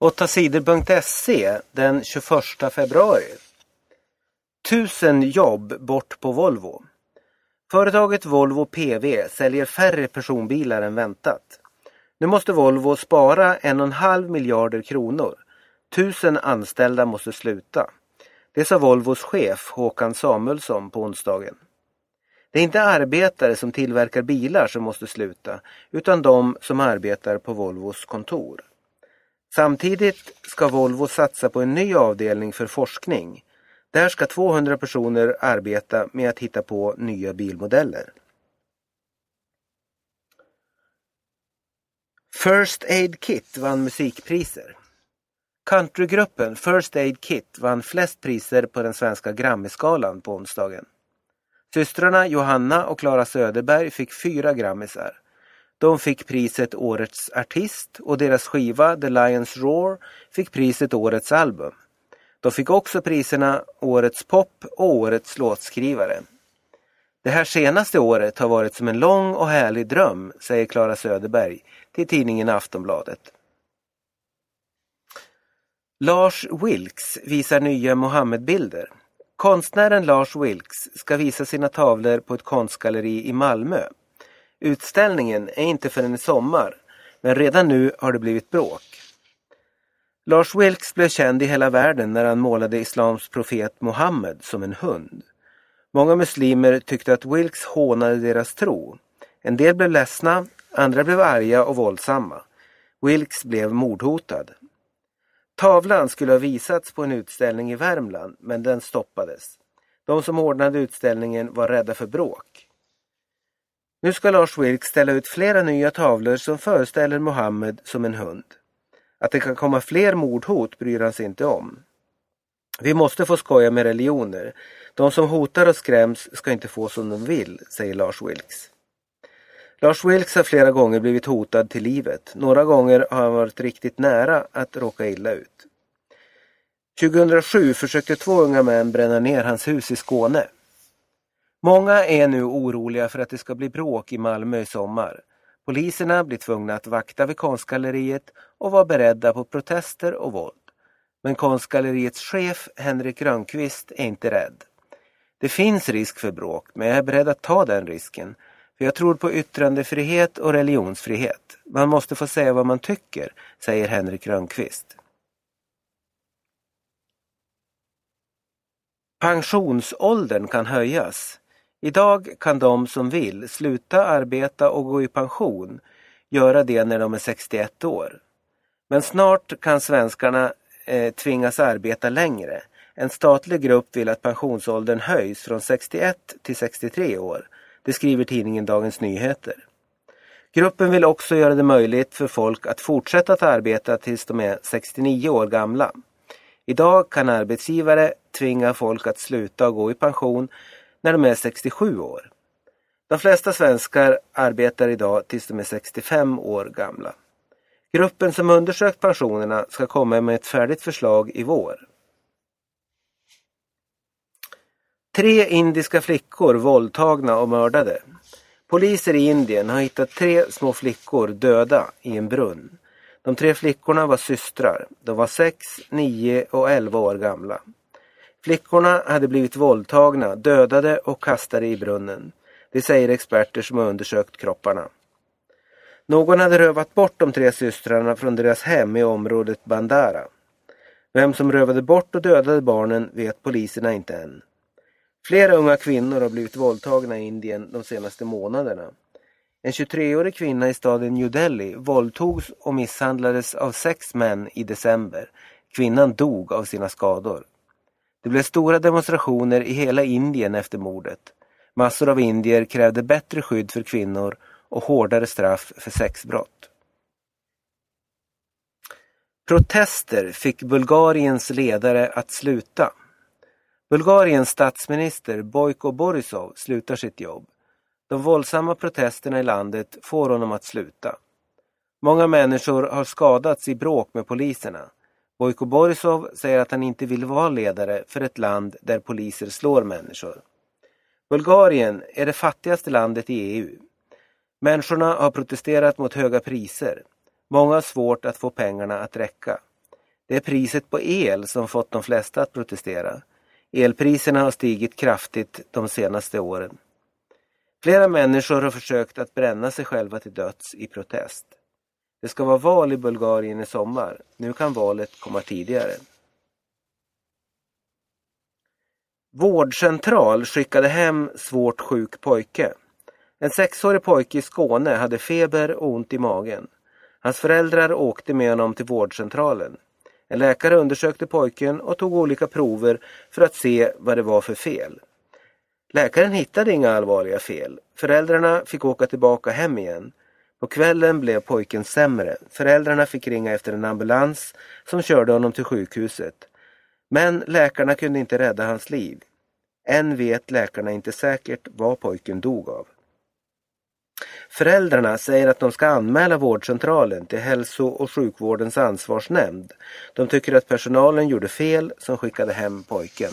8sidor.se den 21 februari. Tusen jobb bort på Volvo. Företaget Volvo PV säljer färre personbilar än väntat. Nu måste Volvo spara en och en halv miljarder kronor. Tusen anställda måste sluta. Det sa Volvos chef Håkan Samuelsson på onsdagen. Det är inte arbetare som tillverkar bilar som måste sluta utan de som arbetar på Volvos kontor. Samtidigt ska Volvo satsa på en ny avdelning för forskning. Där ska 200 personer arbeta med att hitta på nya bilmodeller. First Aid Kit vann musikpriser. Countrygruppen First Aid Kit vann flest priser på den svenska Grammisgalan på onsdagen. Systrarna Johanna och Klara Söderberg fick fyra Grammisar. De fick priset Årets artist och deras skiva The Lions Roar fick priset Årets album. De fick också priserna Årets pop och Årets låtskrivare. Det här senaste året har varit som en lång och härlig dröm, säger Klara Söderberg till tidningen Aftonbladet. Lars Wilks visar nya Mohammed-bilder. Konstnären Lars Wilks ska visa sina tavlor på ett konstgalleri i Malmö. Utställningen är inte förrän i sommar, men redan nu har det blivit bråk. Lars Wilks blev känd i hela världen när han målade islams profet Muhammed som en hund. Många muslimer tyckte att Wilks hånade deras tro. En del blev ledsna, andra blev arga och våldsamma. Wilks blev mordhotad. Tavlan skulle ha visats på en utställning i Värmland, men den stoppades. De som ordnade utställningen var rädda för bråk. Nu ska Lars Vilks ställa ut flera nya tavlor som föreställer Mohammed som en hund. Att det kan komma fler mordhot bryr han sig inte om. Vi måste få skoja med religioner. De som hotar och skräms ska inte få som de vill, säger Lars Wilks. Lars Wilks har flera gånger blivit hotad till livet. Några gånger har han varit riktigt nära att råka illa ut. 2007 försökte två unga män bränna ner hans hus i Skåne. Många är nu oroliga för att det ska bli bråk i Malmö i sommar. Poliserna blir tvungna att vakta vid konstgalleriet och vara beredda på protester och våld. Men konstgalleriets chef Henrik Rönnqvist är inte rädd. Det finns risk för bråk, men jag är beredd att ta den risken. För jag tror på yttrandefrihet och religionsfrihet. Man måste få säga vad man tycker, säger Henrik Rönnqvist. Pensionsåldern kan höjas. Idag kan de som vill sluta arbeta och gå i pension göra det när de är 61 år. Men snart kan svenskarna eh, tvingas arbeta längre. En statlig grupp vill att pensionsåldern höjs från 61 till 63 år. Det skriver tidningen Dagens Nyheter. Gruppen vill också göra det möjligt för folk att fortsätta att arbeta tills de är 69 år gamla. Idag kan arbetsgivare tvinga folk att sluta och gå i pension när de är 67 år. De flesta svenskar arbetar idag tills de är 65 år gamla. Gruppen som undersökt pensionerna ska komma med ett färdigt förslag i vår. Tre indiska flickor våldtagna och mördade. Poliser i Indien har hittat tre små flickor döda i en brunn. De tre flickorna var systrar. De var 6, 9 och 11 år gamla. Flickorna hade blivit våldtagna, dödade och kastade i brunnen. Det säger experter som har undersökt kropparna. Någon hade rövat bort de tre systrarna från deras hem i området Bandara. Vem som rövade bort och dödade barnen vet poliserna inte än. Flera unga kvinnor har blivit våldtagna i Indien de senaste månaderna. En 23-årig kvinna i staden New Delhi våldtogs och misshandlades av sex män i december. Kvinnan dog av sina skador. Det blev stora demonstrationer i hela Indien efter mordet. Massor av indier krävde bättre skydd för kvinnor och hårdare straff för sexbrott. Protester fick Bulgariens ledare att sluta. Bulgariens statsminister Bojko Borisov slutar sitt jobb. De våldsamma protesterna i landet får honom att sluta. Många människor har skadats i bråk med poliserna. Bojko Borisov säger att han inte vill vara ledare för ett land där poliser slår människor. Bulgarien är det fattigaste landet i EU. Människorna har protesterat mot höga priser. Många har svårt att få pengarna att räcka. Det är priset på el som fått de flesta att protestera. Elpriserna har stigit kraftigt de senaste åren. Flera människor har försökt att bränna sig själva till döds i protest. Det ska vara val i Bulgarien i sommar. Nu kan valet komma tidigare. Vårdcentral skickade hem svårt sjuk pojke. En sexårig pojke i Skåne hade feber och ont i magen. Hans föräldrar åkte med honom till vårdcentralen. En läkare undersökte pojken och tog olika prover för att se vad det var för fel. Läkaren hittade inga allvarliga fel. Föräldrarna fick åka tillbaka hem igen. På kvällen blev pojken sämre. Föräldrarna fick ringa efter en ambulans som körde honom till sjukhuset. Men läkarna kunde inte rädda hans liv. Än vet läkarna inte säkert vad pojken dog av. Föräldrarna säger att de ska anmäla vårdcentralen till hälso och sjukvårdens ansvarsnämnd. De tycker att personalen gjorde fel som skickade hem pojken.